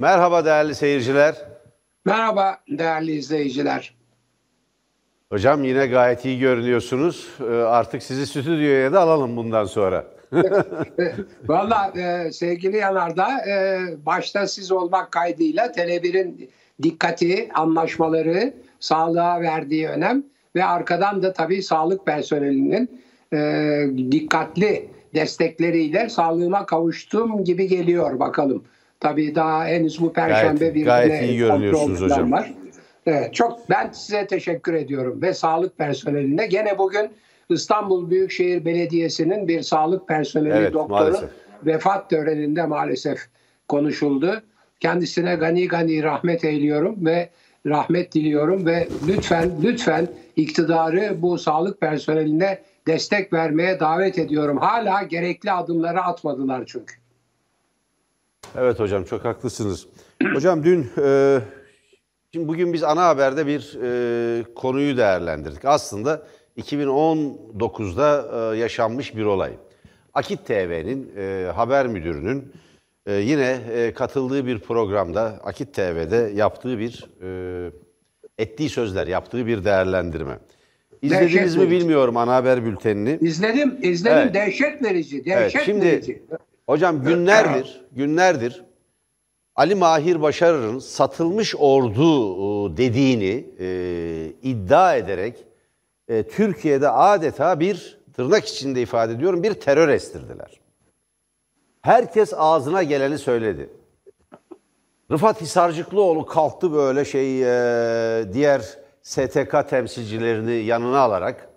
Merhaba değerli seyirciler. Merhaba değerli izleyiciler. Hocam yine gayet iyi görünüyorsunuz. Ee, artık sizi stüdyoya da alalım bundan sonra. Valla e, sevgili Yanardağ e, başta siz olmak kaydıyla Tele1'in dikkati, anlaşmaları, sağlığa verdiği önem ve arkadan da tabii sağlık personelinin e, dikkatli destekleriyle sağlığıma kavuştum gibi geliyor bakalım. Tabii daha henüz bu perşembe Gayet- bir gayet iyi görünüyorsunuz hocam. Var. Evet, çok ben size teşekkür ediyorum ve sağlık personeline. Gene bugün İstanbul Büyükşehir Belediyesi'nin bir sağlık personeli Evet, doktoru maalesef. vefat töreninde maalesef konuşuldu. Kendisine gani gani rahmet eyliyorum ve rahmet diliyorum ve lütfen lütfen iktidarı bu sağlık personeline destek vermeye davet ediyorum. Hala gerekli adımları atmadılar çünkü. Evet hocam çok haklısınız. Hocam dün, e, şimdi bugün biz ana haberde bir e, konuyu değerlendirdik. Aslında 2019'da e, yaşanmış bir olay. Akit TV'nin e, haber müdürünün e, yine e, katıldığı bir programda Akit TV'de yaptığı bir e, ettiği sözler, yaptığı bir değerlendirme. İzlediniz Dehşet mi verici. bilmiyorum ana haber bültenini. İzledim, izledim. Evet. Dehşet verici, Evet, dehşet şimdi verici. Hocam günlerdir, günlerdir Ali Mahir Başarır'ın satılmış ordu e, dediğini e, iddia ederek e, Türkiye'de adeta bir tırnak içinde ifade ediyorum bir terör estirdiler. Herkes ağzına geleni söyledi. Rıfat Hisarcıklıoğlu kalktı böyle şey e, diğer STK temsilcilerini yanına alarak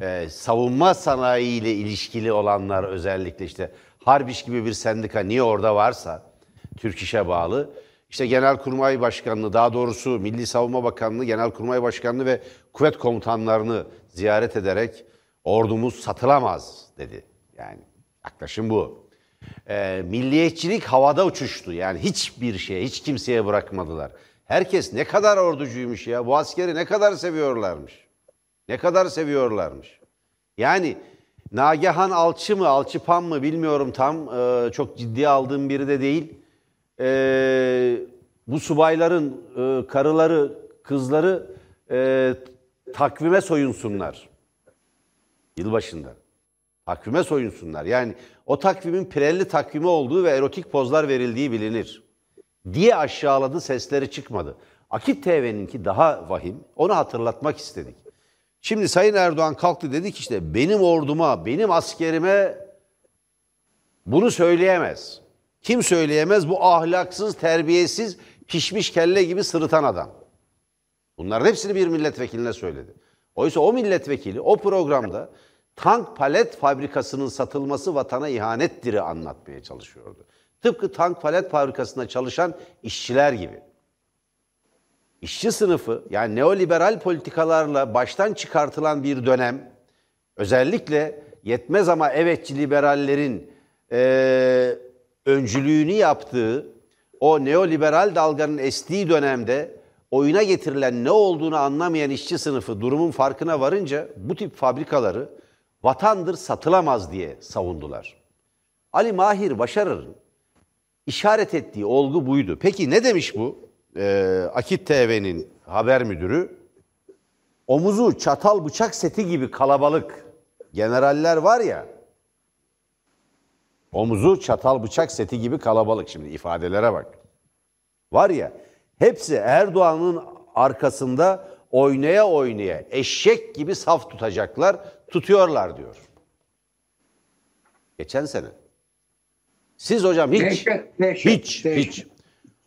e, savunma sanayi ile ilişkili olanlar özellikle işte Harbiş gibi bir sendika niye orada varsa Türk İş'e bağlı işte Genelkurmay Başkanlığı daha doğrusu Milli Savunma Bakanlığı, Genelkurmay Başkanlığı ve kuvvet komutanlarını ziyaret ederek ordumuz satılamaz dedi. Yani yaklaşım bu. Ee, milliyetçilik havada uçuştu. Yani hiçbir şeye, hiç kimseye bırakmadılar. Herkes ne kadar orducuymuş ya. Bu askeri ne kadar seviyorlarmış. Ne kadar seviyorlarmış. Yani Nagihan Alçı mı, Alçıpan mı bilmiyorum tam. Ee, çok ciddiye aldığım biri de değil. Ee, bu subayların e, karıları, kızları e, takvime soyunsunlar. Yılbaşında. Takvime soyunsunlar. Yani o takvimin pirelli takvimi olduğu ve erotik pozlar verildiği bilinir. Diye aşağıladı sesleri çıkmadı. Akit TV'ninki daha vahim. Onu hatırlatmak istedik. Şimdi Sayın Erdoğan kalktı dedi ki işte benim orduma, benim askerime bunu söyleyemez. Kim söyleyemez? Bu ahlaksız, terbiyesiz, pişmiş kelle gibi sırıtan adam. Bunların hepsini bir milletvekiline söyledi. Oysa o milletvekili o programda tank palet fabrikasının satılması vatana ihanettir anlatmaya çalışıyordu. Tıpkı tank palet fabrikasında çalışan işçiler gibi. İşçi sınıfı yani neoliberal politikalarla baştan çıkartılan bir dönem özellikle yetmez ama evetçi liberallerin eee, öncülüğünü yaptığı o neoliberal dalganın estiği dönemde oyuna getirilen ne olduğunu anlamayan işçi sınıfı durumun farkına varınca bu tip fabrikaları vatandır satılamaz diye savundular. Ali Mahir Başarır'ın işaret ettiği olgu buydu. Peki ne demiş bu? Ee, Akit TV'nin haber müdürü. Omuzu çatal bıçak seti gibi kalabalık generaller var ya. Omuzu çatal bıçak seti gibi kalabalık şimdi ifadelere bak. Var ya hepsi Erdoğan'ın arkasında oynaya oynaya eşek gibi saf tutacaklar, tutuyorlar diyor. Geçen sene. Siz hocam hiç Dehşet, dehşet, hiç dehşet. hiç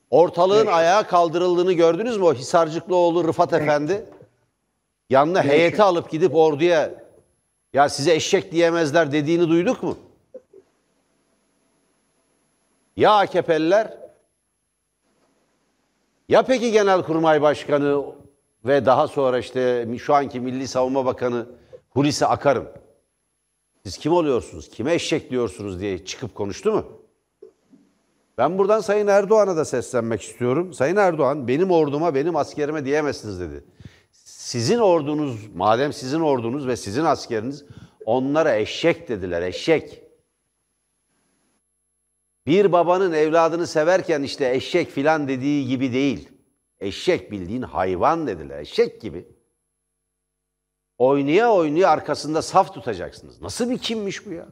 ortalığın Dehşet. ayağa kaldırıldığını gördünüz mü o Hisarcıklıoğlu Rıfat Efendi? Yanına Dehşet. heyeti alıp gidip orduya ya size eşek diyemezler dediğini duyduk mu? Ya AKP'liler? Ya peki Genelkurmay Başkanı ve daha sonra işte şu anki Milli Savunma Bakanı Hulusi Akar'ın siz kim oluyorsunuz, kime eşek diyorsunuz diye çıkıp konuştu mu? Ben buradan Sayın Erdoğan'a da seslenmek istiyorum. Sayın Erdoğan benim orduma, benim askerime diyemezsiniz dedi. Sizin ordunuz, madem sizin ordunuz ve sizin askeriniz onlara eşek dediler, eşek. Bir babanın evladını severken işte eşek filan dediği gibi değil. Eşek bildiğin hayvan dediler. Eşek gibi. Oynaya oynaya arkasında saf tutacaksınız. Nasıl bir kimmiş bu ya?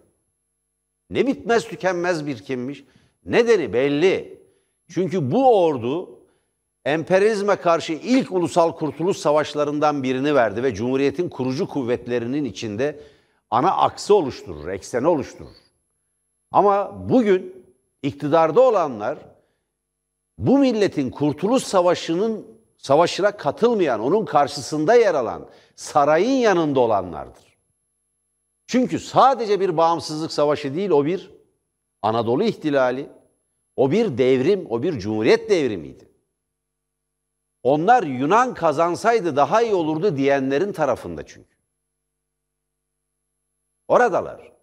Ne bitmez tükenmez bir kimmiş. Nedeni belli. Çünkü bu ordu emperyalizme karşı ilk ulusal kurtuluş savaşlarından birini verdi ve Cumhuriyet'in kurucu kuvvetlerinin içinde ana aksı oluşturur, ekseni oluşturur. Ama bugün iktidarda olanlar bu milletin kurtuluş savaşının savaşına katılmayan, onun karşısında yer alan, sarayın yanında olanlardır. Çünkü sadece bir bağımsızlık savaşı değil, o bir Anadolu ihtilali, o bir devrim, o bir cumhuriyet devrimiydi. Onlar Yunan kazansaydı daha iyi olurdu diyenlerin tarafında çünkü. Oradalar.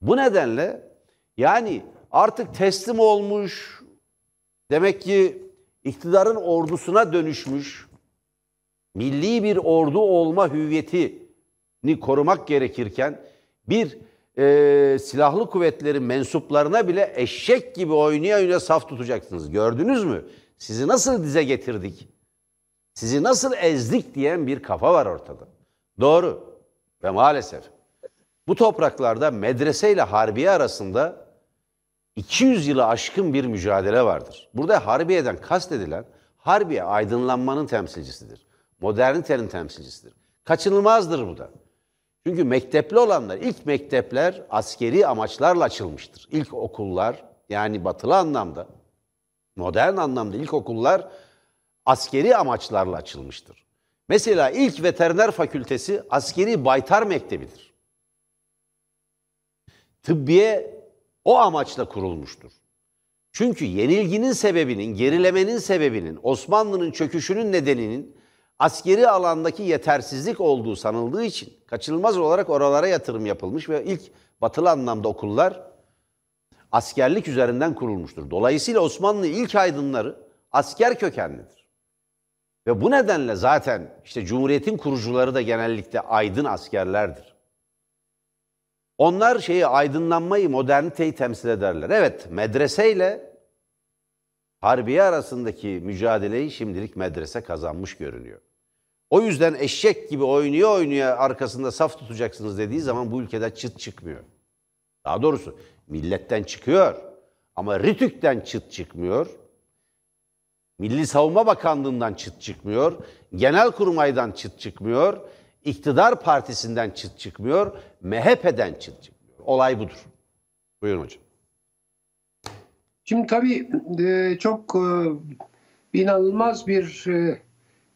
Bu nedenle yani artık teslim olmuş, demek ki iktidarın ordusuna dönüşmüş, milli bir ordu olma hüviyetini korumak gerekirken bir e, silahlı kuvvetlerin mensuplarına bile eşek gibi oynaya oynaya saf tutacaksınız. Gördünüz mü? Sizi nasıl dize getirdik? Sizi nasıl ezdik diyen bir kafa var ortada. Doğru ve maalesef bu topraklarda medrese ile harbiye arasında 200 yılı aşkın bir mücadele vardır. Burada harbiyeden kastedilen harbiye aydınlanmanın temsilcisidir. Modernitenin temsilcisidir. Kaçınılmazdır bu da. Çünkü mektepli olanlar, ilk mektepler askeri amaçlarla açılmıştır. İlk okullar yani batılı anlamda, modern anlamda ilk okullar askeri amaçlarla açılmıştır. Mesela ilk veteriner fakültesi askeri baytar mektebidir. Tıbbiye o amaçla kurulmuştur. Çünkü yenilginin sebebinin, gerilemenin sebebinin, Osmanlı'nın çöküşünün nedeninin askeri alandaki yetersizlik olduğu sanıldığı için kaçınılmaz olarak oralara yatırım yapılmış ve ilk batılı anlamda okullar askerlik üzerinden kurulmuştur. Dolayısıyla Osmanlı ilk aydınları asker kökenlidir. Ve bu nedenle zaten işte Cumhuriyet'in kurucuları da genellikle aydın askerlerdir. Onlar şeyi aydınlanmayı, moderniteyi temsil ederler. Evet, medreseyle harbiye arasındaki mücadeleyi şimdilik medrese kazanmış görünüyor. O yüzden eşek gibi oynuyor oynuyor arkasında saf tutacaksınız dediği zaman bu ülkede çıt çıkmıyor. Daha doğrusu milletten çıkıyor ama RİTÜK'ten çıt çıkmıyor. Milli Savunma Bakanlığı'ndan çıt çıkmıyor. Genel Kurmay'dan çıt çıkmıyor. İktidar partisinden çıt çıkmıyor. MHP'den çıt çıkmıyor. Olay budur. Buyurun hocam. Şimdi tabii e, çok e, inanılmaz bir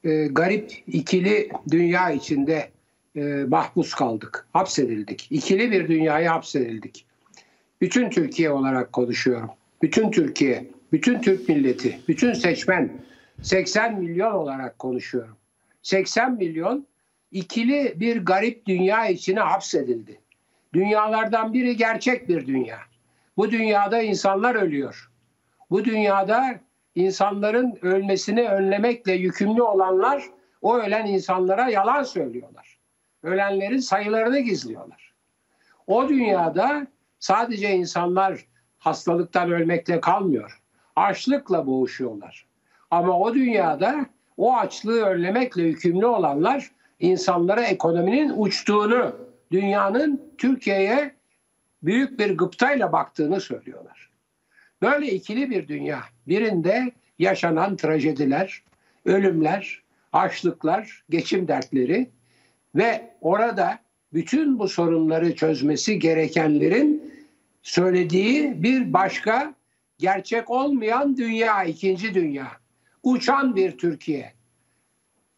e, garip ikili dünya içinde mahpus kaldık, hapsedildik. İkili bir dünyaya hapsedildik. Bütün Türkiye olarak konuşuyorum. Bütün Türkiye, bütün Türk milleti, bütün seçmen 80 milyon olarak konuşuyorum. 80 milyon ikili bir garip dünya içine hapsedildi. Dünyalardan biri gerçek bir dünya. Bu dünyada insanlar ölüyor. Bu dünyada insanların ölmesini önlemekle yükümlü olanlar o ölen insanlara yalan söylüyorlar. Ölenlerin sayılarını gizliyorlar. O dünyada sadece insanlar hastalıktan ölmekle kalmıyor. Açlıkla boğuşuyorlar. Ama o dünyada o açlığı önlemekle yükümlü olanlar insanlara ekonominin uçtuğunu, dünyanın Türkiye'ye büyük bir gıptayla baktığını söylüyorlar. Böyle ikili bir dünya. Birinde yaşanan trajediler, ölümler, açlıklar, geçim dertleri ve orada bütün bu sorunları çözmesi gerekenlerin söylediği bir başka gerçek olmayan dünya, ikinci dünya. Uçan bir Türkiye.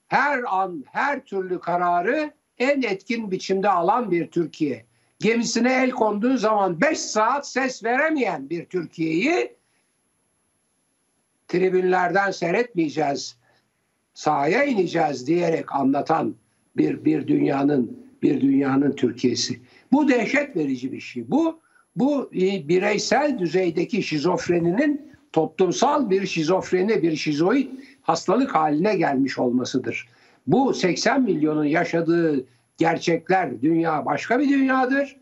Her an, her türlü kararı en etkin biçimde alan bir Türkiye gemisine el konduğu zaman 5 saat ses veremeyen bir Türkiye'yi tribünlerden seyretmeyeceğiz, sahaya ineceğiz diyerek anlatan bir bir dünyanın bir dünyanın Türkiye'si. Bu dehşet verici bir şey. Bu bu e, bireysel düzeydeki şizofreninin toplumsal bir şizofreni, bir şizoid hastalık haline gelmiş olmasıdır. Bu 80 milyonun yaşadığı gerçekler, dünya başka bir dünyadır.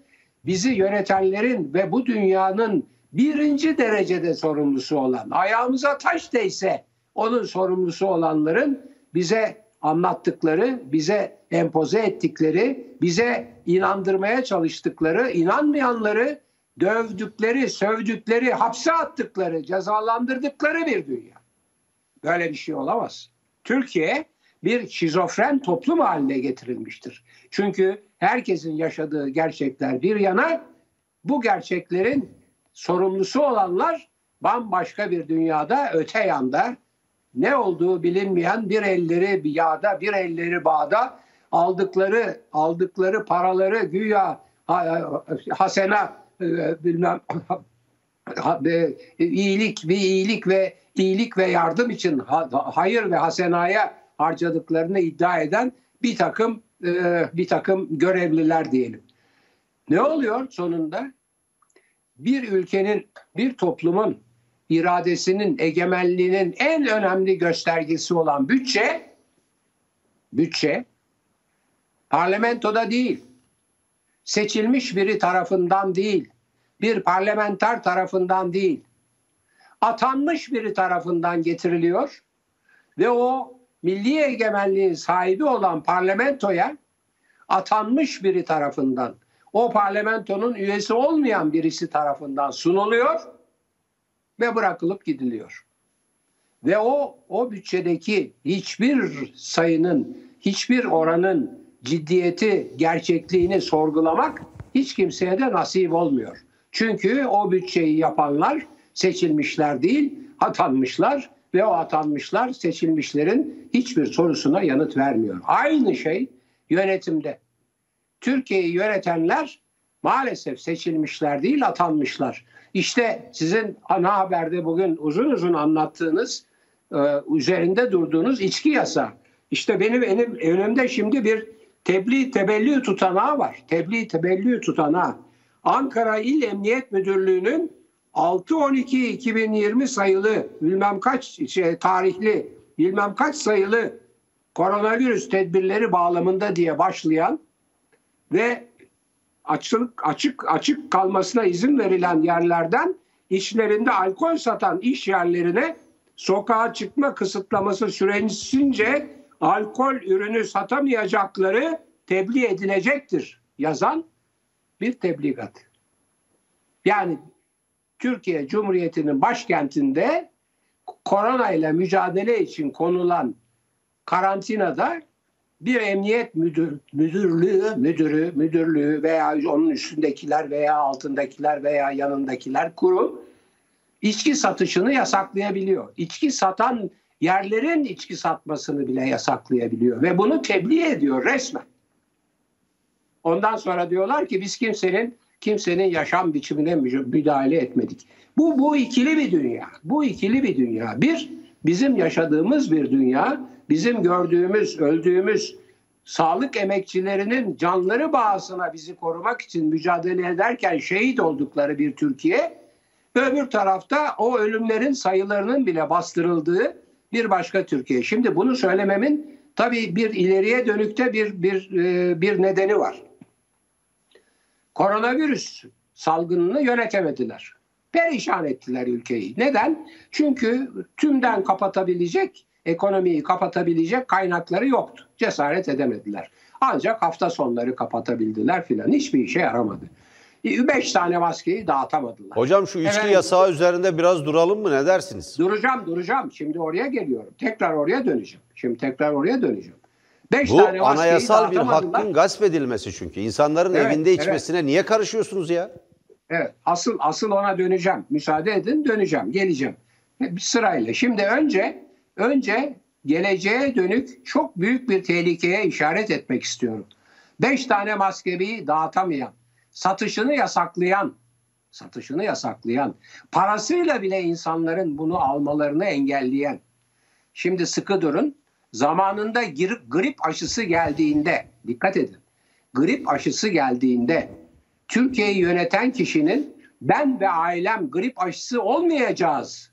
Bizi yönetenlerin ve bu dünyanın birinci derecede sorumlusu olan, ayağımıza taş değse onun sorumlusu olanların bize anlattıkları, bize empoze ettikleri, bize inandırmaya çalıştıkları, inanmayanları dövdükleri, sövdükleri, hapse attıkları, cezalandırdıkları bir dünya. Böyle bir şey olamaz. Türkiye bir şizofren toplum haline getirilmiştir. Çünkü herkesin yaşadığı gerçekler bir yana, bu gerçeklerin sorumlusu olanlar bambaşka bir dünyada öte yanda ne olduğu bilinmeyen bir elleri yağda bir elleri bağda aldıkları aldıkları paraları güya hasena e, bilmem iyilik bir iyilik ve iyilik ve yardım için hayır ve hasenaya harcadıklarını iddia eden bir takım e, bir takım görevliler diyelim. Ne oluyor sonunda? Bir ülkenin, bir toplumun iradesinin, egemenliğinin en önemli göstergesi olan bütçe, bütçe parlamentoda değil, seçilmiş biri tarafından değil, bir parlamenter tarafından değil, atanmış biri tarafından getiriliyor ve o milli egemenliğin sahibi olan parlamentoya atanmış biri tarafından, o parlamentonun üyesi olmayan birisi tarafından sunuluyor ve bırakılıp gidiliyor. Ve o o bütçedeki hiçbir sayının, hiçbir oranın ciddiyeti, gerçekliğini sorgulamak hiç kimseye de nasip olmuyor. Çünkü o bütçeyi yapanlar seçilmişler değil, atanmışlar ve o atanmışlar seçilmişlerin hiçbir sorusuna yanıt vermiyor. Aynı şey yönetimde. Türkiye'yi yönetenler maalesef seçilmişler değil, atanmışlar. İşte sizin ana haberde bugün uzun uzun anlattığınız, e, üzerinde durduğunuz içki yasa. İşte benim, benim önümde şimdi bir tebliğ tebellü tutanağı var. Tebliğ tebellü tutanağı. Ankara İl Emniyet Müdürlüğü'nün 6-12-2020 sayılı bilmem kaç şey, tarihli bilmem kaç sayılı koronavirüs tedbirleri bağlamında diye başlayan ve açık açık açık kalmasına izin verilen yerlerden içlerinde alkol satan iş yerlerine sokağa çıkma kısıtlaması süresince alkol ürünü satamayacakları tebliğ edilecektir yazan bir tebligat. Yani Türkiye Cumhuriyeti'nin başkentinde korona ile mücadele için konulan karantinada bir emniyet müdür, müdürlüğü, müdürü, müdürlüğü veya onun üstündekiler veya altındakiler veya yanındakiler kurum içki satışını yasaklayabiliyor. İçki satan yerlerin içki satmasını bile yasaklayabiliyor ve bunu tebliğ ediyor resmen. Ondan sonra diyorlar ki biz kimsenin kimsenin yaşam biçimine müdahale etmedik. Bu bu ikili bir dünya. Bu ikili bir dünya. Bir bizim yaşadığımız bir dünya, bizim gördüğümüz, öldüğümüz sağlık emekçilerinin canları bağısına bizi korumak için mücadele ederken şehit oldukları bir Türkiye. Öbür tarafta o ölümlerin sayılarının bile bastırıldığı bir başka Türkiye. Şimdi bunu söylememin tabii bir ileriye dönükte bir bir e, bir nedeni var. Koronavirüs salgınını yönetemediler. Perişan ettiler ülkeyi. Neden? Çünkü tümden kapatabilecek, ekonomiyi kapatabilecek kaynakları yoktu. Cesaret edemediler. Ancak hafta sonları kapatabildiler filan. Hiçbir işe yaramadı. Beş tane maskeyi dağıtamadılar. Hocam şu içki evet. yasağı üzerinde biraz duralım mı? Ne dersiniz? Duracağım, duracağım. Şimdi oraya geliyorum. Tekrar oraya döneceğim. Şimdi tekrar oraya döneceğim. Beş Bu tane anayasal bir hakkın gasp edilmesi çünkü. İnsanların evet, evinde içmesine evet. niye karışıyorsunuz ya? Evet. Asıl asıl ona döneceğim. Müsaade edin döneceğim. Geleceğim. Bir sırayla. Şimdi önce önce geleceğe dönük çok büyük bir tehlikeye işaret etmek istiyorum. Beş tane maskeyi dağıtamayan, satışını yasaklayan, satışını yasaklayan, parasıyla bile insanların bunu almalarını engelleyen. Şimdi sıkı durun. Zamanında grip aşısı geldiğinde, dikkat edin. Grip aşısı geldiğinde Türkiye'yi yöneten kişinin ben ve ailem grip aşısı olmayacağız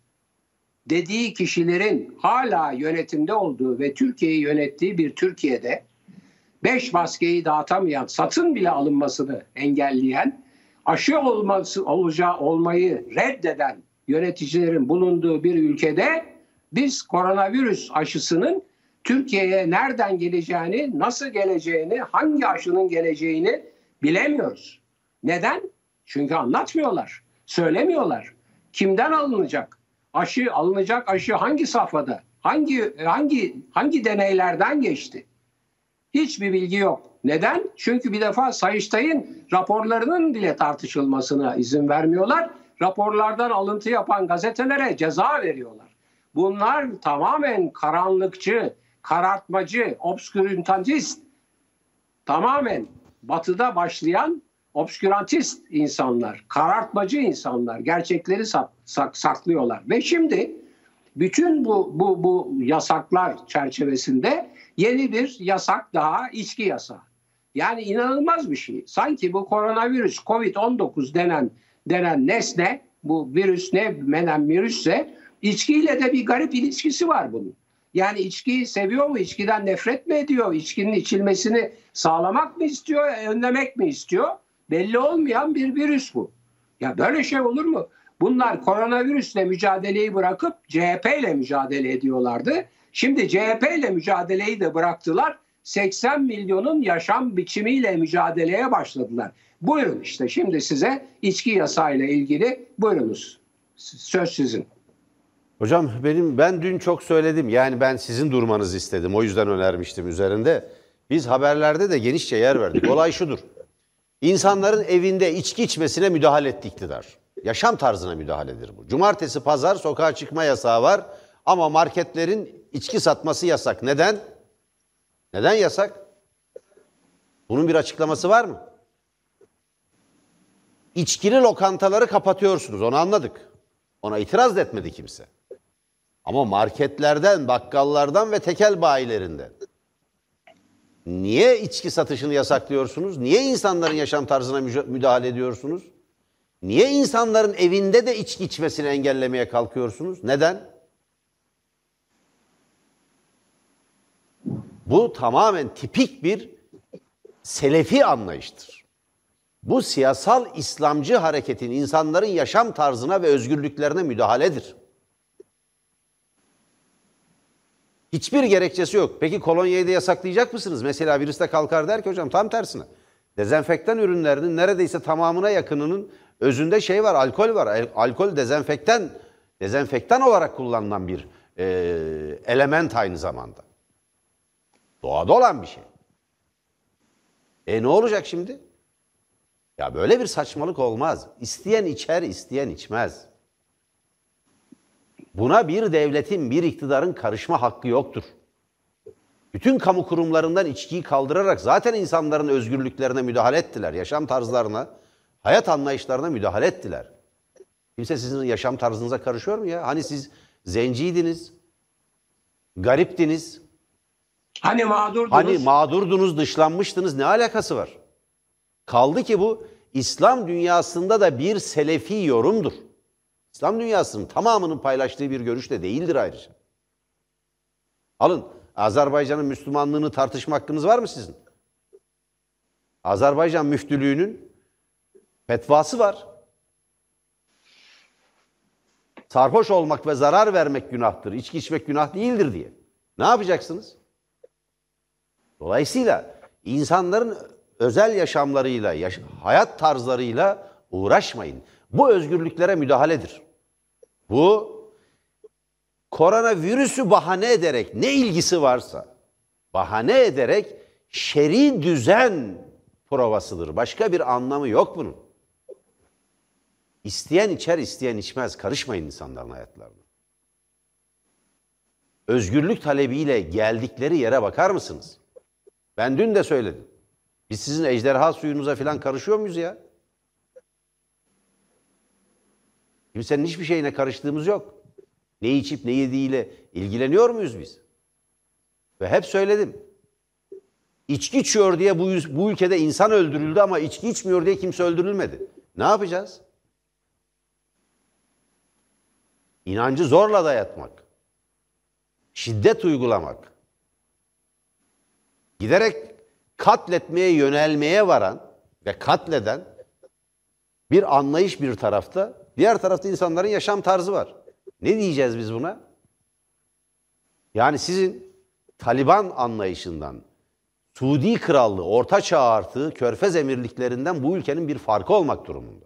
dediği kişilerin hala yönetimde olduğu ve Türkiye'yi yönettiği bir Türkiye'de beş maskeyi dağıtamayan, satın bile alınmasını engelleyen aşı olması olacağı olmayı reddeden yöneticilerin bulunduğu bir ülkede biz koronavirüs aşısının Türkiye'ye nereden geleceğini, nasıl geleceğini, hangi aşının geleceğini bilemiyoruz. Neden? Çünkü anlatmıyorlar, söylemiyorlar. Kimden alınacak? Aşı alınacak aşı hangi safhada? Hangi hangi hangi deneylerden geçti? Hiçbir bilgi yok. Neden? Çünkü bir defa Sayıştay'ın raporlarının bile tartışılmasına izin vermiyorlar. Raporlardan alıntı yapan gazetelere ceza veriyorlar. Bunlar tamamen karanlıkçı, karartmacı, obskürantist, tamamen batıda başlayan obskürantist insanlar, karartmacı insanlar, gerçekleri sak, sak, saklıyorlar. Ve şimdi bütün bu, bu, bu yasaklar çerçevesinde yeni bir yasak daha içki yasağı. Yani inanılmaz bir şey. Sanki bu koronavirüs, Covid-19 denen denen nesne, bu virüs ne menen virüsse içkiyle de bir garip ilişkisi var bunun. Yani içkiyi seviyor mu? İçkiden nefret mi ediyor? İçkinin içilmesini sağlamak mı istiyor? Önlemek mi istiyor? Belli olmayan bir virüs bu. Ya böyle şey olur mu? Bunlar koronavirüsle mücadeleyi bırakıp CHP ile mücadele ediyorlardı. Şimdi CHP ile mücadeleyi de bıraktılar. 80 milyonun yaşam biçimiyle mücadeleye başladılar. Buyurun işte şimdi size içki yasayla ilgili buyurunuz. Söz sizin. Hocam benim ben dün çok söyledim. Yani ben sizin durmanızı istedim. O yüzden önermiştim üzerinde. Biz haberlerde de genişçe yer verdik. Olay şudur. İnsanların evinde içki içmesine müdahale etti iktidar. Yaşam tarzına müdahaledir bu. Cumartesi, pazar sokağa çıkma yasağı var ama marketlerin içki satması yasak. Neden? Neden yasak? Bunun bir açıklaması var mı? İçkili lokantaları kapatıyorsunuz. Onu anladık. Ona itiraz da etmedi kimse. Ama marketlerden, bakkallardan ve tekel bayilerinden niye içki satışını yasaklıyorsunuz? Niye insanların yaşam tarzına müdahale ediyorsunuz? Niye insanların evinde de içki içmesini engellemeye kalkıyorsunuz? Neden? Bu tamamen tipik bir selefi anlayıştır. Bu siyasal İslamcı hareketin insanların yaşam tarzına ve özgürlüklerine müdahaledir. Hiçbir gerekçesi yok. Peki kolonyayı da yasaklayacak mısınız? Mesela birisi de kalkar der ki hocam tam tersine. Dezenfektan ürünlerinin neredeyse tamamına yakınının özünde şey var, alkol var. Alkol dezenfektan, dezenfektan olarak kullanılan bir e, element aynı zamanda. Doğada olan bir şey. E ne olacak şimdi? Ya böyle bir saçmalık olmaz. İsteyen içer, isteyen içmez. Buna bir devletin, bir iktidarın karışma hakkı yoktur. Bütün kamu kurumlarından içkiyi kaldırarak zaten insanların özgürlüklerine müdahale ettiler. Yaşam tarzlarına, hayat anlayışlarına müdahale ettiler. Kimse sizin yaşam tarzınıza karışıyor mu ya? Hani siz zenciydiniz, gariptiniz. Hani mağdurdunuz. Hani mağdurdunuz, dışlanmıştınız. Ne alakası var? Kaldı ki bu İslam dünyasında da bir selefi yorumdur. İslam dünyasının tamamının paylaştığı bir görüş de değildir ayrıca. Alın, Azerbaycan'ın Müslümanlığını tartışma hakkınız var mı sizin? Azerbaycan müftülüğünün fetvası var. Sarhoş olmak ve zarar vermek günahtır, içki içmek günah değildir diye. Ne yapacaksınız? Dolayısıyla insanların özel yaşamlarıyla, yaş hayat tarzlarıyla uğraşmayın. Bu özgürlüklere müdahaledir. Bu koronavirüsü bahane ederek ne ilgisi varsa bahane ederek şer'i düzen provasıdır. Başka bir anlamı yok bunun. İsteyen içer, isteyen içmez. Karışmayın insanların hayatlarına. Özgürlük talebiyle geldikleri yere bakar mısınız? Ben dün de söyledim. Biz sizin ejderha suyunuza falan karışıyor muyuz ya? Kimsenin hiçbir şeyine karıştığımız yok. Ne içip ne yediğiyle ilgileniyor muyuz biz? Ve hep söyledim. İçki içiyor diye bu, bu ülkede insan öldürüldü ama içki içmiyor diye kimse öldürülmedi. Ne yapacağız? İnancı zorla dayatmak. Şiddet uygulamak. Giderek katletmeye yönelmeye varan ve katleden Bir anlayış bir tarafta, diğer tarafta insanların yaşam tarzı var. Ne diyeceğiz biz buna? Yani sizin Taliban anlayışından, Suudi Krallığı, Orta Çağ artığı, Körfez emirliklerinden bu ülkenin bir farkı olmak durumunda.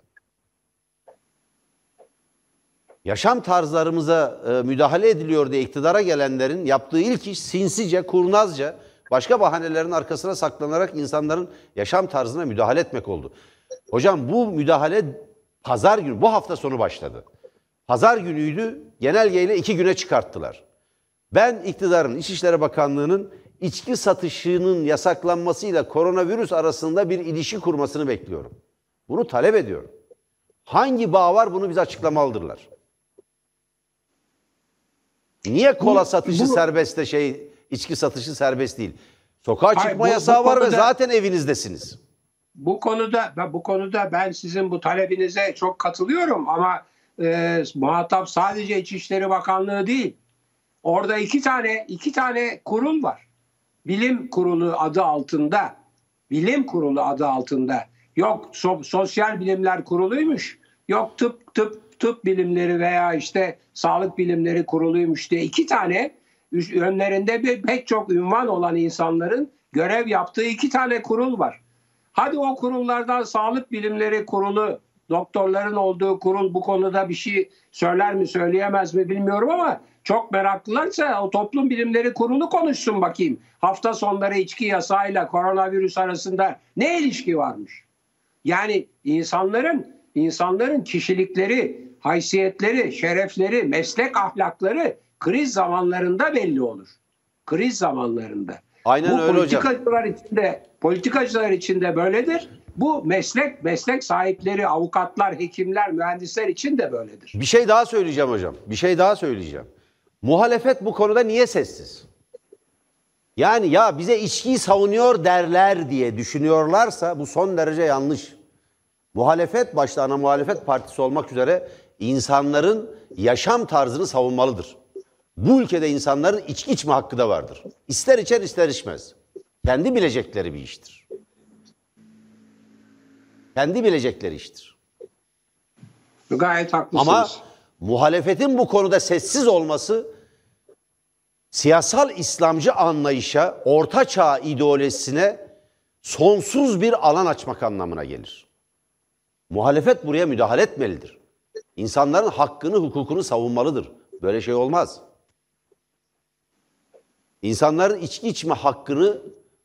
Yaşam tarzlarımıza e, müdahale ediliyor diye iktidara gelenlerin yaptığı ilk iş sinsice, kurnazca, başka bahanelerin arkasına saklanarak insanların yaşam tarzına müdahale etmek oldu. Hocam bu müdahale pazar günü, bu hafta sonu başladı. Pazar günüydü, genelgeyle iki güne çıkarttılar. Ben iktidarın, İçişleri Bakanlığı'nın içki satışının yasaklanmasıyla koronavirüs arasında bir ilişki kurmasını bekliyorum. Bunu talep ediyorum. Hangi bağ var bunu bize açıklamalıdırlar. Niye kola Bu- satışı bu- serbest de şey içki satışı serbest değil? Sokağa Hayır, çıkma bu- bu yasağı var ve konuda- zaten evinizdesiniz. Bu konuda bu konuda ben sizin bu talebinize çok katılıyorum ama e, muhatap sadece İçişleri Bakanlığı değil. Orada iki tane iki tane kurul var. Bilim Kurulu adı altında. Bilim Kurulu adı altında. Yok so- Sosyal Bilimler Kurulu'ymuş. Yok tıp tıp tıp bilimleri veya işte sağlık bilimleri kuruluymuş diye iki tane önlerinde bir pek çok ünvan olan insanların görev yaptığı iki tane kurul var. Hadi o kurullardan Sağlık Bilimleri Kurulu, doktorların olduğu kurul bu konuda bir şey söyler mi söyleyemez mi bilmiyorum ama çok meraklılarsa o Toplum Bilimleri Kurulu konuşsun bakayım. Hafta sonları içki yasağıyla koronavirüs arasında ne ilişki varmış? Yani insanların insanların kişilikleri, haysiyetleri, şerefleri, meslek ahlakları kriz zamanlarında belli olur. Kriz zamanlarında. Aynen Bu öyle hocam. içinde, politikacılar içinde böyledir. Bu meslek meslek sahipleri, avukatlar, hekimler, mühendisler için de böyledir. Bir şey daha söyleyeceğim hocam. Bir şey daha söyleyeceğim. Muhalefet bu konuda niye sessiz? Yani ya bize içkiyi savunuyor derler diye düşünüyorlarsa bu son derece yanlış. Muhalefet başta ana muhalefet partisi olmak üzere insanların yaşam tarzını savunmalıdır. Bu ülkede insanların içki içme hakkı da vardır. İster içer ister içmez. Kendi bilecekleri bir iştir. Kendi bilecekleri iştir. Gayet haklısınız. Ama muhalefetin bu konuda sessiz olması siyasal İslamcı anlayışa, orta çağ ideolojisine sonsuz bir alan açmak anlamına gelir. Muhalefet buraya müdahale etmelidir. İnsanların hakkını, hukukunu savunmalıdır. Böyle şey olmaz. İnsanların içki içme hakkını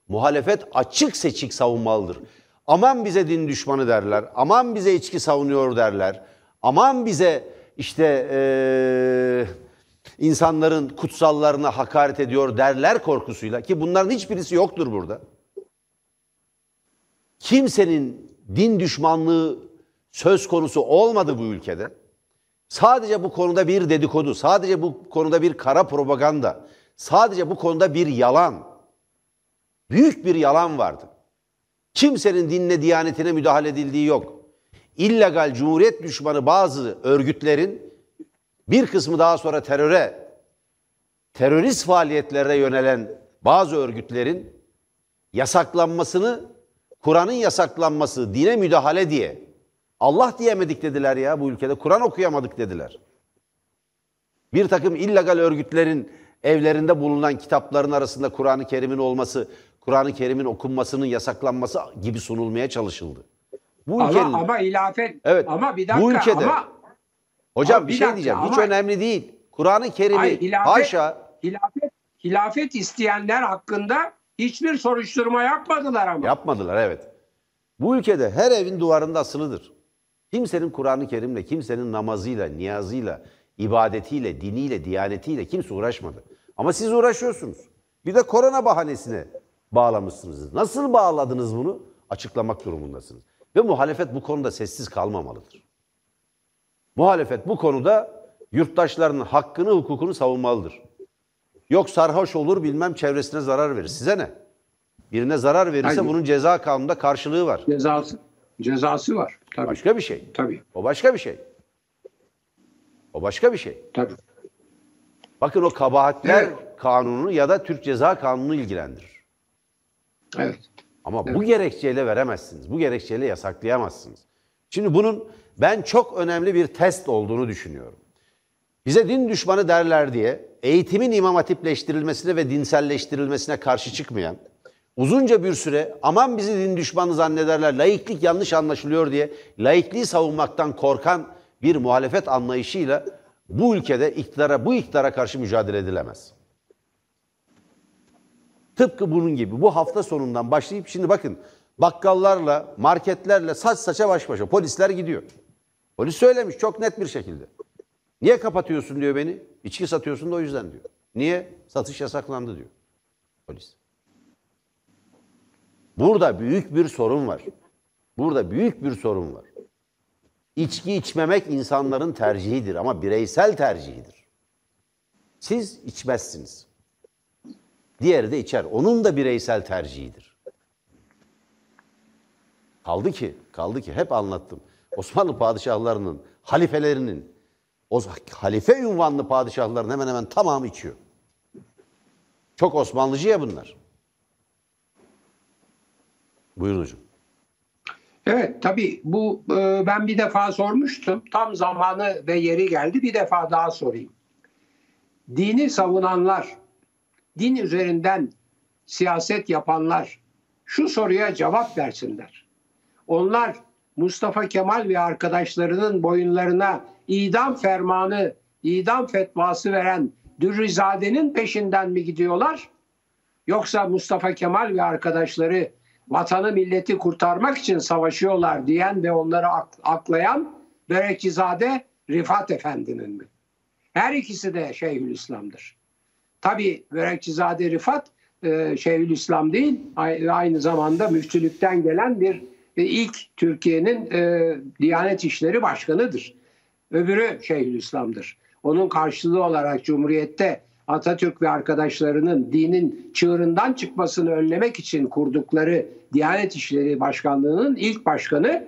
muhalefet açık seçik savunmalıdır. Aman bize din düşmanı derler, aman bize içki savunuyor derler, aman bize işte eee, insanların kutsallarına hakaret ediyor derler korkusuyla ki bunların hiçbirisi yoktur burada. Kimsenin din düşmanlığı söz konusu olmadı bu ülkede. Sadece bu konuda bir dedikodu, sadece bu konuda bir kara propaganda, sadece bu konuda bir yalan, büyük bir yalan vardı. Kimsenin dinine, diyanetine müdahale edildiği yok. İllegal cumhuriyet düşmanı bazı örgütlerin bir kısmı daha sonra teröre, terörist faaliyetlere yönelen bazı örgütlerin yasaklanmasını, Kur'an'ın yasaklanması, dine müdahale diye Allah diyemedik dediler ya bu ülkede. Kur'an okuyamadık dediler. Bir takım illegal örgütlerin evlerinde bulunan kitapların arasında Kur'an-ı Kerim'in olması, Kur'an-ı Kerim'in okunmasının yasaklanması gibi sunulmaya çalışıldı. Bu ülkenin ama, ama ilafet Evet, ama bir bu dakika ülkede- ama Hocam Ama bir bir şey dakika, diyeceğim. Hiç ama- önemli değil. Kur'an-ı Kerim'i Hayır, hilafet- haşa hilafet hilafet isteyenler hakkında hiçbir soruşturma yapmadılar ama. yapmadılar evet. Bu ülkede her evin duvarında asılıdır. Kimsenin Kur'an-ı Kerim'le, kimsenin namazıyla, niyazıyla, ibadetiyle, diniyle, diyanetiyle kimse uğraşmadı. Ama siz uğraşıyorsunuz. Bir de korona bahanesine bağlamışsınız. Nasıl bağladınız bunu? Açıklamak durumundasınız. Ve muhalefet bu konuda sessiz kalmamalıdır. Muhalefet bu konuda yurttaşlarının hakkını, hukukunu savunmalıdır. Yok sarhoş olur bilmem çevresine zarar verir. Size ne? Birine zarar verirse Hayır. bunun ceza kanununda karşılığı var. Cezası cezası var. Tabii. Başka bir şey. Tabii. O başka bir şey. O başka bir şey. Tabii. Bakın o kabahatler Evet. kanunu ya da Türk Ceza Kanunu ilgilendirir. Evet. Ama bu gerekçeyle veremezsiniz. Bu gerekçeyle yasaklayamazsınız. Şimdi bunun ben çok önemli bir test olduğunu düşünüyorum. Bize din düşmanı derler diye eğitimin imam hatipleştirilmesine ve dinselleştirilmesine karşı çıkmayan, uzunca bir süre aman bizi din düşmanı zannederler, laiklik yanlış anlaşılıyor diye laikliği savunmaktan korkan bir muhalefet anlayışıyla bu ülkede iktidara, bu iktidara karşı mücadele edilemez. Tıpkı bunun gibi bu hafta sonundan başlayıp şimdi bakın bakkallarla, marketlerle saç saça baş başa polisler gidiyor. Polis söylemiş çok net bir şekilde. Niye kapatıyorsun diyor beni. İçki satıyorsun da o yüzden diyor. Niye? Satış yasaklandı diyor. Polis. Burada büyük bir sorun var. Burada büyük bir sorun var. İçki içmemek insanların tercihidir ama bireysel tercihidir. Siz içmezsiniz. Diğeri de içer. Onun da bireysel tercihidir. Kaldı ki, kaldı ki hep anlattım. Osmanlı padişahlarının, halifelerinin, o halife ünvanlı padişahların hemen hemen tamamı içiyor. Çok Osmanlıcı ya bunlar. Buyurun hocam. Evet tabii bu e, ben bir defa sormuştum. Tam zamanı ve yeri geldi bir defa daha sorayım. Dini savunanlar, din üzerinden siyaset yapanlar şu soruya cevap versinler. Onlar Mustafa Kemal ve arkadaşlarının boyunlarına idam fermanı, idam fetvası veren Dürrizade'nin peşinden mi gidiyorlar? Yoksa Mustafa Kemal ve arkadaşları vatanı milleti kurtarmak için savaşıyorlar diyen ve onları aklayan Berekizade Rifat Efendi'nin mi? Her ikisi de Şeyhülislam'dır. Tabi Berekizade Rifat e, Şeyhülislam değil aynı zamanda müftülükten gelen bir e, ilk Türkiye'nin e, Diyanet İşleri Başkanı'dır. Öbürü Şeyhülislam'dır. Onun karşılığı olarak Cumhuriyet'te Atatürk ve arkadaşlarının dinin çığırından çıkmasını önlemek için kurdukları Diyanet İşleri Başkanlığı'nın ilk başkanı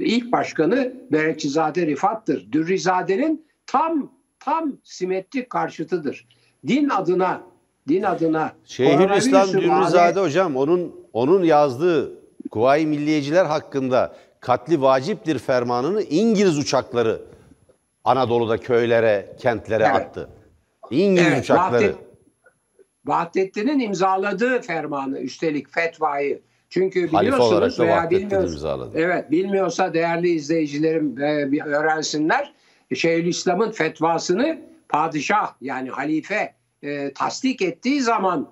ilk başkanı Berekçizade Rifat'tır. Dürrizade'nin tam tam simetrik karşıtıdır. Din adına din adına Şeyhülislam Dürrizade hocam onun onun yazdığı Kuvayi Milliyeciler hakkında katli vaciptir fermanını İngiliz uçakları Anadolu'da köylere, kentlere evet. attı. İngiliz evet, uçakları. Vahdet, Vahdettin'in imzaladığı fermanı üstelik fetvayı. Çünkü biliyorsunuz veya bilmiyorsunuz. Evet bilmiyorsa değerli izleyicilerim e, öğrensinler. Şeyhülislam'ın fetvasını padişah yani halife e, tasdik ettiği zaman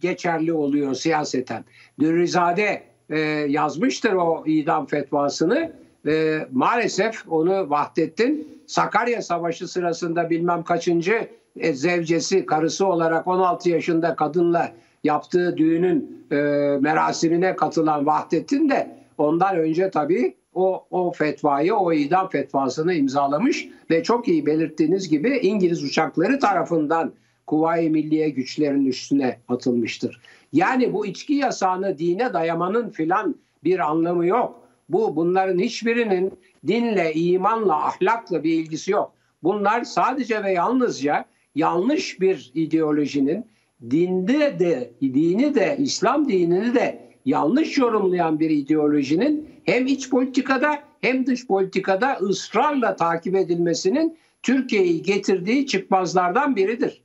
geçerli oluyor siyaseten. Dürrizade e, yazmıştır o idam fetvasını. E, maalesef onu Vahdettin Sakarya Savaşı sırasında bilmem kaçıncı e, zevcesi, karısı olarak 16 yaşında kadınla yaptığı düğünün e, merasimine katılan Vahdettin de ondan önce tabii o, o fetvayı, o idam fetvasını imzalamış ve çok iyi belirttiğiniz gibi İngiliz uçakları tarafından Kuvayi Milliye güçlerinin üstüne atılmıştır. Yani bu içki yasağını dine dayamanın filan bir anlamı yok. Bu bunların hiçbirinin dinle, imanla, ahlakla bir ilgisi yok. Bunlar sadece ve yalnızca yanlış bir ideolojinin dinde de dini de İslam dinini de yanlış yorumlayan bir ideolojinin hem iç politikada hem dış politikada ısrarla takip edilmesinin Türkiye'yi getirdiği çıkmazlardan biridir.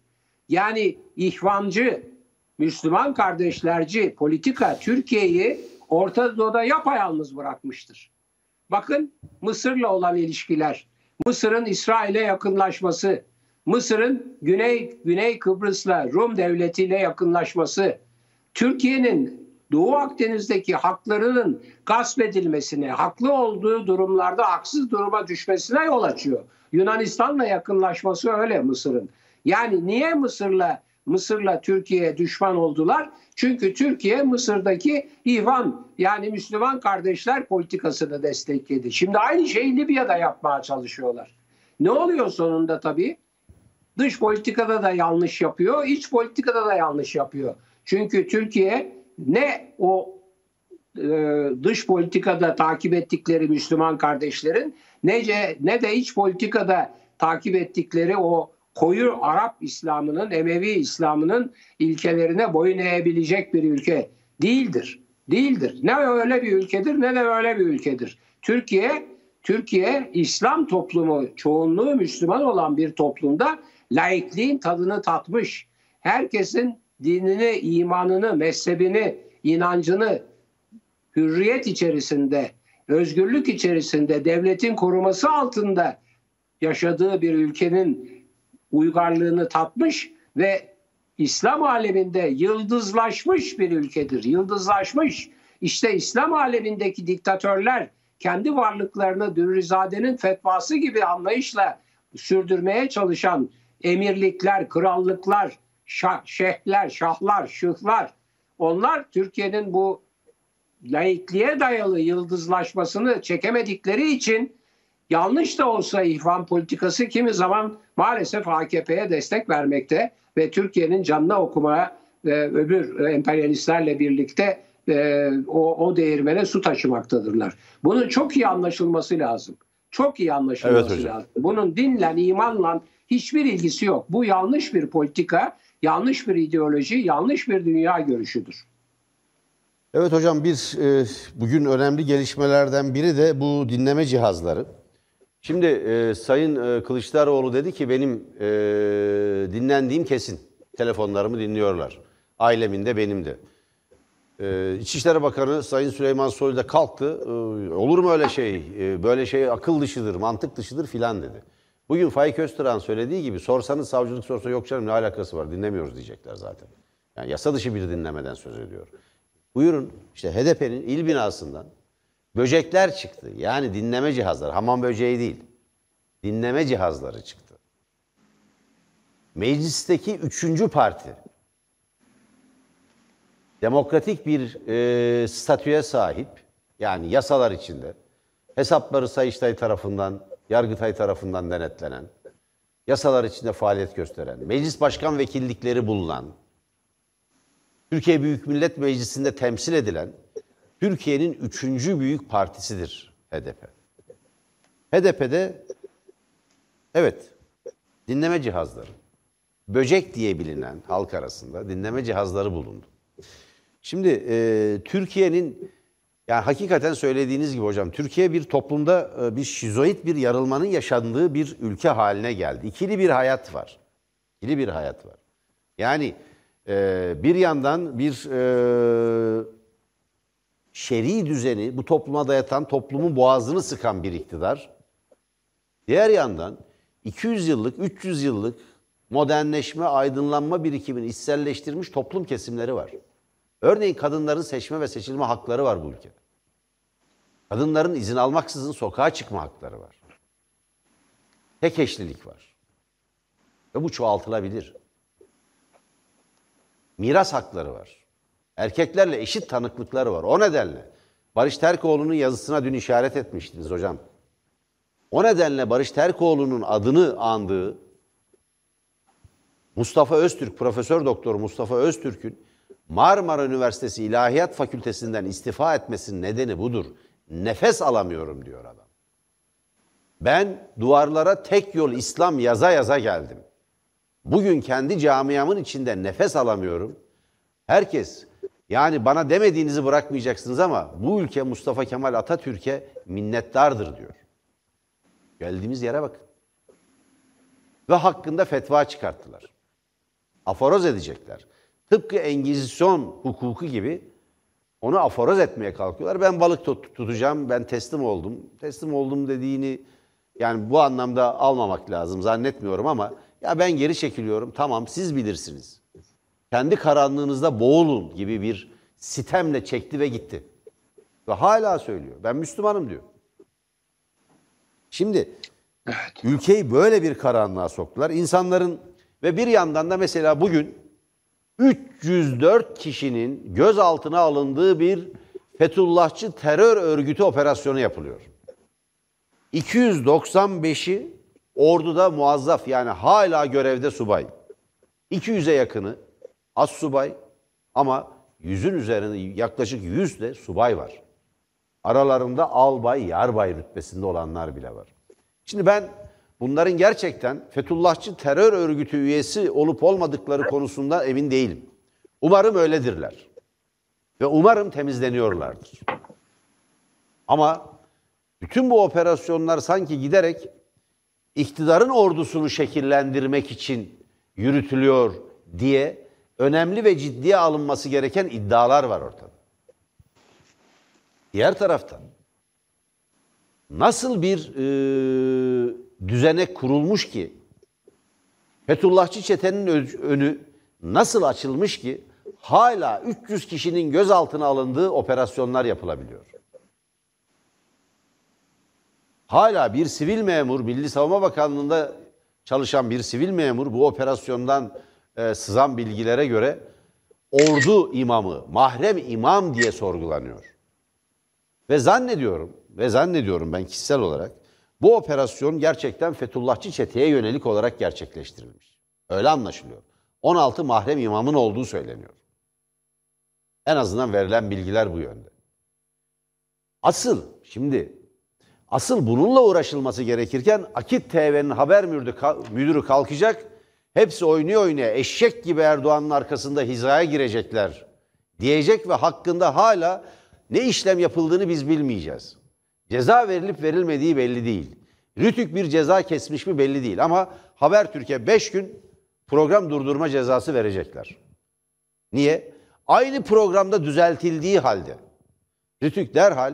Yani ihvancı, Müslüman kardeşlerci politika Türkiye'yi Orta Doğu'da yapayalnız bırakmıştır. Bakın Mısır'la olan ilişkiler, Mısır'ın İsrail'e yakınlaşması, Mısır'ın Güney Güney Kıbrıs'la Rum devletiyle yakınlaşması, Türkiye'nin Doğu Akdeniz'deki haklarının gasp edilmesine, haklı olduğu durumlarda haksız duruma düşmesine yol açıyor. Yunanistan'la yakınlaşması öyle Mısır'ın. Yani niye Mısır'la Mısır'la Türkiye düşman oldular? Çünkü Türkiye Mısır'daki İvan yani Müslüman kardeşler politikasını destekledi. Şimdi aynı şeyi Libya'da yapmaya çalışıyorlar. Ne oluyor sonunda tabii? Dış politikada da yanlış yapıyor, iç politikada da yanlış yapıyor. Çünkü Türkiye ne o e, dış politikada takip ettikleri Müslüman kardeşlerin ne, ne de iç politikada takip ettikleri o koyu Arap İslam'ının, Emevi İslam'ının ilkelerine boyun eğebilecek bir ülke değildir. Değildir. Ne öyle bir ülkedir ne de öyle bir ülkedir. Türkiye Türkiye İslam toplumu çoğunluğu Müslüman olan bir toplumda laikliğin tadını tatmış. Herkesin dinini, imanını, mezhebini, inancını hürriyet içerisinde, özgürlük içerisinde, devletin koruması altında yaşadığı bir ülkenin uygarlığını tatmış ve İslam aleminde yıldızlaşmış bir ülkedir. Yıldızlaşmış. İşte İslam alemindeki diktatörler kendi varlıklarını Dürrizade'nin fetvası gibi anlayışla sürdürmeye çalışan emirlikler, krallıklar, şah, şeyhler, şahlar, şıhlar onlar Türkiye'nin bu laikliğe dayalı yıldızlaşmasını çekemedikleri için yanlış da olsa ihvan politikası kimi zaman maalesef AKP'ye destek vermekte ve Türkiye'nin canına okumaya ve öbür emperyalistlerle birlikte e, o, o değirmene su taşımaktadırlar. Bunun çok iyi anlaşılması lazım. Çok iyi anlaşılması Evet lazım. Bunun dinle, imanla hiçbir ilgisi yok. Bu yanlış bir politika, yanlış bir ideoloji, yanlış bir dünya görüşüdür. Evet hocam bir e, bugün önemli gelişmelerden biri de bu dinleme cihazları. Şimdi e, Sayın e, Kılıçdaroğlu dedi ki benim e, dinlendiğim kesin. Telefonlarımı dinliyorlar. Ailemin de benim de. E, İçişleri Bakanı Sayın Süleyman Soylu da kalktı. E, olur mu öyle şey? E, böyle şey akıl dışıdır, mantık dışıdır filan dedi. Bugün Faik Öztürk'ün söylediği gibi sorsanız savcılık sorsa yok canım ne alakası var dinlemiyoruz diyecekler zaten. Yani yasa dışı bir dinlemeden söz ediyor. Buyurun işte HDP'nin il binasından böcekler çıktı. Yani dinleme cihazları. Hamam böceği değil. Dinleme cihazları çıktı. Meclisteki üçüncü parti demokratik bir e, statüye sahip yani yasalar içinde hesapları Sayıştay tarafından, Yargıtay tarafından denetlenen, yasalar içinde faaliyet gösteren, meclis başkan vekillikleri bulunan, Türkiye Büyük Millet Meclisi'nde temsil edilen Türkiye'nin üçüncü büyük partisidir HDP. HDP'de evet dinleme cihazları, böcek diye bilinen halk arasında dinleme cihazları bulundu. Şimdi e, Türkiye'nin yani hakikaten söylediğiniz gibi hocam Türkiye bir toplumda e, bir şizoid bir yarılmanın yaşandığı bir ülke haline geldi. İkili bir hayat var. İkili bir hayat var. Yani e, bir yandan bir e, şer'i düzeni bu topluma dayatan, toplumun boğazını sıkan bir iktidar. Diğer yandan 200 yıllık, 300 yıllık modernleşme, aydınlanma birikimini içselleştirmiş toplum kesimleri var. Örneğin kadınların seçme ve seçilme hakları var bu ülkede. Kadınların izin almaksızın sokağa çıkma hakları var. Tek eşlilik var. Ve bu çoğaltılabilir. Miras hakları var. Erkeklerle eşit tanıklıkları var. O nedenle Barış Terkoğlu'nun yazısına dün işaret etmiştiniz hocam. O nedenle Barış Terkoğlu'nun adını andığı Mustafa Öztürk, Profesör Doktor Mustafa Öztürk'ün Marmara Üniversitesi İlahiyat Fakültesinden istifa etmesinin nedeni budur. Nefes alamıyorum diyor adam. Ben duvarlara tek yol İslam yaza yaza geldim. Bugün kendi camiamın içinde nefes alamıyorum. Herkes yani bana demediğinizi bırakmayacaksınız ama bu ülke Mustafa Kemal Atatürk'e minnettardır diyor. Geldiğimiz yere bakın. Ve hakkında fetva çıkarttılar. Aforoz edecekler. Tıpkı Engizisyon hukuku gibi onu aforoz etmeye kalkıyorlar. Ben balık tut tutacağım, ben teslim oldum. Teslim oldum dediğini yani bu anlamda almamak lazım zannetmiyorum ama ya ben geri çekiliyorum tamam siz bilirsiniz. Kendi karanlığınızda boğulun gibi bir sitemle çekti ve gitti. Ve hala söylüyor. Ben Müslümanım diyor. Şimdi Evet. ülkeyi böyle bir karanlığa soktular. İnsanların ve bir yandan da mesela bugün 304 kişinin gözaltına alındığı bir Fethullahçı terör örgütü operasyonu yapılıyor. 295'i orduda muazzaf yani hala görevde subay. 200'e yakını az subay ama yüzün üzerinde yaklaşık 100 de subay var. Aralarında albay, yarbay rütbesinde olanlar bile var. Şimdi ben bunların gerçekten Fethullahçı terör örgütü üyesi olup olmadıkları konusunda emin değilim. Umarım öyledirler. Ve umarım temizleniyorlardır. Ama Bütün bu operasyonlar sanki giderek iktidarın ordusunu şekillendirmek için yürütülüyor diye önemli ve ciddiye alınması gereken iddialar var ortada. Diğer taraftan nasıl bir e, düzenek kurulmuş ki Fethullahçı çetenin önü nasıl açılmış ki hala 300 kişinin gözaltına alındığı operasyonlar yapılabiliyor. Hala bir sivil memur, Milli Savunma Bakanlığı'nda çalışan bir sivil memur bu operasyondan e, sızan bilgilere göre ordu imamı, mahrem imam diye sorgulanıyor. Ve zannediyorum, ve zannediyorum ben kişisel olarak bu operasyon gerçekten Fethullahçı çeteye yönelik olarak gerçekleştirilmiş. Öyle anlaşılıyor. 16 mahrem imamın olduğu söyleniyor. En azından verilen bilgiler bu yönde. Asıl şimdi asıl bununla uğraşılması gerekirken Akit TV'nin haber müdürü, kalkacak. Hepsi oynuyor oynaya eşek gibi Erdoğan'ın arkasında hizaya girecekler diyecek ve hakkında hala ne işlem yapıldığını biz bilmeyeceğiz. Ceza verilip verilmediği belli değil. Rütük bir ceza kesmiş mi belli değil ama Habertürk'e 5 gün program durdurma cezası verecekler. Niye? Aynı programda düzeltildiği halde Rütük derhal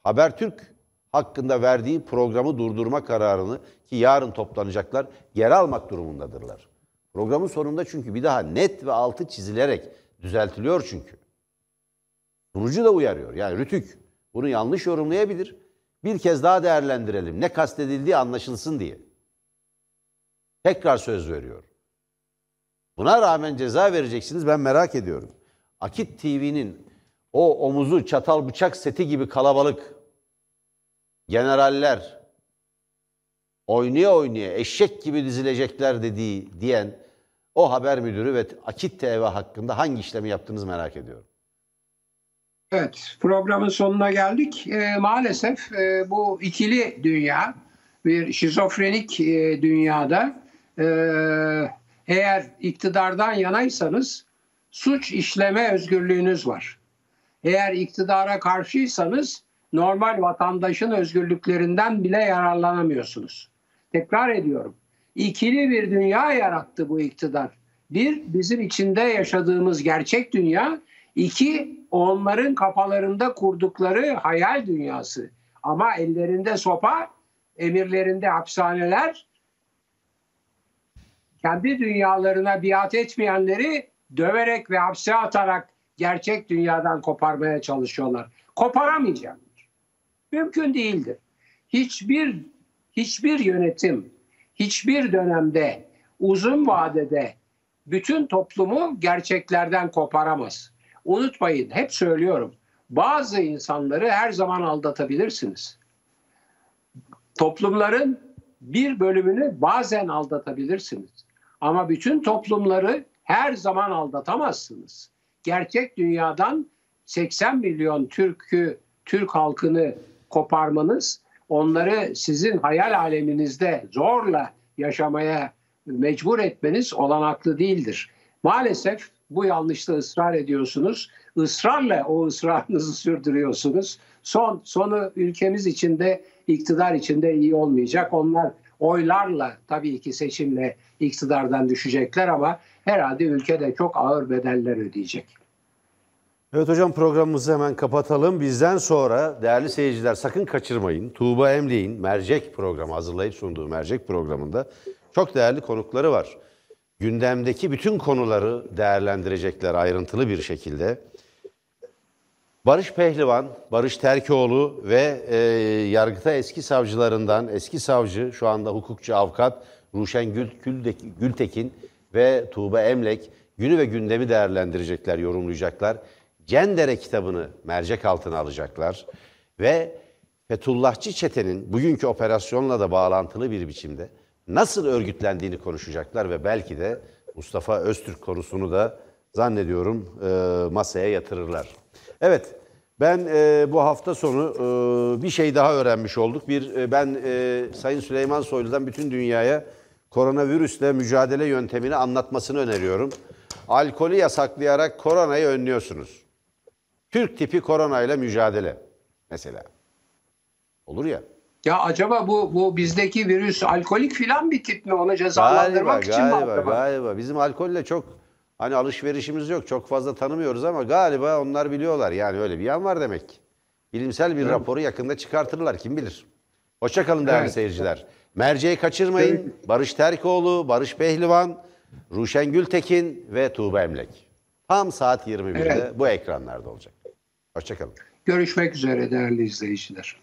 Habertürk hakkında verdiği programı durdurma kararını ki yarın toplanacaklar geri almak durumundadırlar. Programın sonunda çünkü bir daha net ve altı çizilerek düzeltiliyor çünkü. Sunucu da uyarıyor. Yani Rütük bunu yanlış yorumlayabilir. Bir kez daha değerlendirelim. Ne kastedildiği anlaşılsın diye. Tekrar söz veriyor. Buna rağmen ceza vereceksiniz ben merak ediyorum. Akit TV'nin o omuzu çatal bıçak seti gibi kalabalık generaller oynaya oynaya eşek gibi dizilecekler dediği diyen o haber müdürü ve Akit TV hakkında hangi işlemi yaptığınızı merak ediyorum. Evet, programın sonuna geldik. Ee, maalesef e, bu ikili dünya, bir şizofrenik e, dünyada e, eğer iktidardan yanaysanız suç işleme özgürlüğünüz var. Eğer iktidara karşıysanız normal vatandaşın özgürlüklerinden bile yararlanamıyorsunuz. Tekrar ediyorum. İkili bir dünya yarattı bu iktidar. Bir, bizim içinde yaşadığımız gerçek dünya. İki, onların kafalarında kurdukları hayal dünyası. Ama ellerinde sopa, emirlerinde hapishaneler, kendi dünyalarına biat etmeyenleri döverek ve hapse atarak gerçek dünyadan koparmaya çalışıyorlar. Koparamayacaklar. Mümkün değildir. Hiçbir hiçbir yönetim hiçbir dönemde uzun vadede bütün toplumu gerçeklerden koparamaz. Unutmayın hep söylüyorum. Bazı insanları her zaman aldatabilirsiniz. Toplumların bir bölümünü bazen aldatabilirsiniz. Ama bütün toplumları her zaman aldatamazsınız. Gerçek dünyadan 80 milyon Türk'ü, Türk halkını koparmanız, onları sizin hayal aleminizde zorla yaşamaya mecbur etmeniz olanaklı değildir. Maalesef bu yanlışta ısrar ediyorsunuz. Israrla o ısrarınızı sürdürüyorsunuz. Son sonu ülkemiz içinde, iktidar içinde iyi olmayacak. Onlar oylarla tabii ki seçimle iktidardan düşecekler ama herhalde ülkede çok ağır bedeller ödeyecek. Evet hocam programımızı hemen kapatalım. Bizden sonra değerli seyirciler sakın kaçırmayın. Tuğba Emre'nin Mercek programı hazırlayıp sunduğu Mercek programında çok değerli konukları var. Gündemdeki bütün konuları değerlendirecekler ayrıntılı bir şekilde. Barış Pehlivan, Barış Terkoğlu ve e, Yargıta eski savcılarından eski savcı, şu anda hukukçu avukat Ruşen Gül, Gül- Gültekin ve Tuğba Emlek günü ve gündemi değerlendirecekler, yorumlayacaklar. Cendere kitabını mercek altına alacaklar ve Fethullahçı çetenin bugünkü operasyonla da bağlantılı bir biçimde nasıl örgütlendiğini konuşacaklar ve belki de Mustafa Öztürk konusunu da zannediyorum e, masaya yatırırlar. Evet, ben e, bu hafta sonu e, bir şey daha öğrenmiş olduk. Bir e, ben e, Sayın Süleyman Soylu'dan bütün dünyaya koronavirüsle mücadele yöntemini anlatmasını öneriyorum. Alkolü yasaklayarak koronayı önlüyorsunuz. Türk tipi koronayla mücadele mesela. Olur ya. Ya acaba bu bu bizdeki virüs alkolik filan bir tip mi? Onu Galiba, cezalandırmak için mi galiba, galiba. Bizim alkolle çok hani alışverişimiz yok. Çok fazla tanımıyoruz ama galiba onlar biliyorlar. Yani öyle bir yan var demek. ki. Bilimsel bir raporu yakında çıkartırlar. Kim bilir. Hoşçakalın değerli Evet. seyirciler. Merceği kaçırmayın. Barış Terkoğlu, Barış Pehlivan, Ruşen Gültekin ve Tuğba Emlek. Tam saat 21'de Evet. bu ekranlarda olacak. Hoşçakalın. Görüşmek üzere değerli izleyiciler.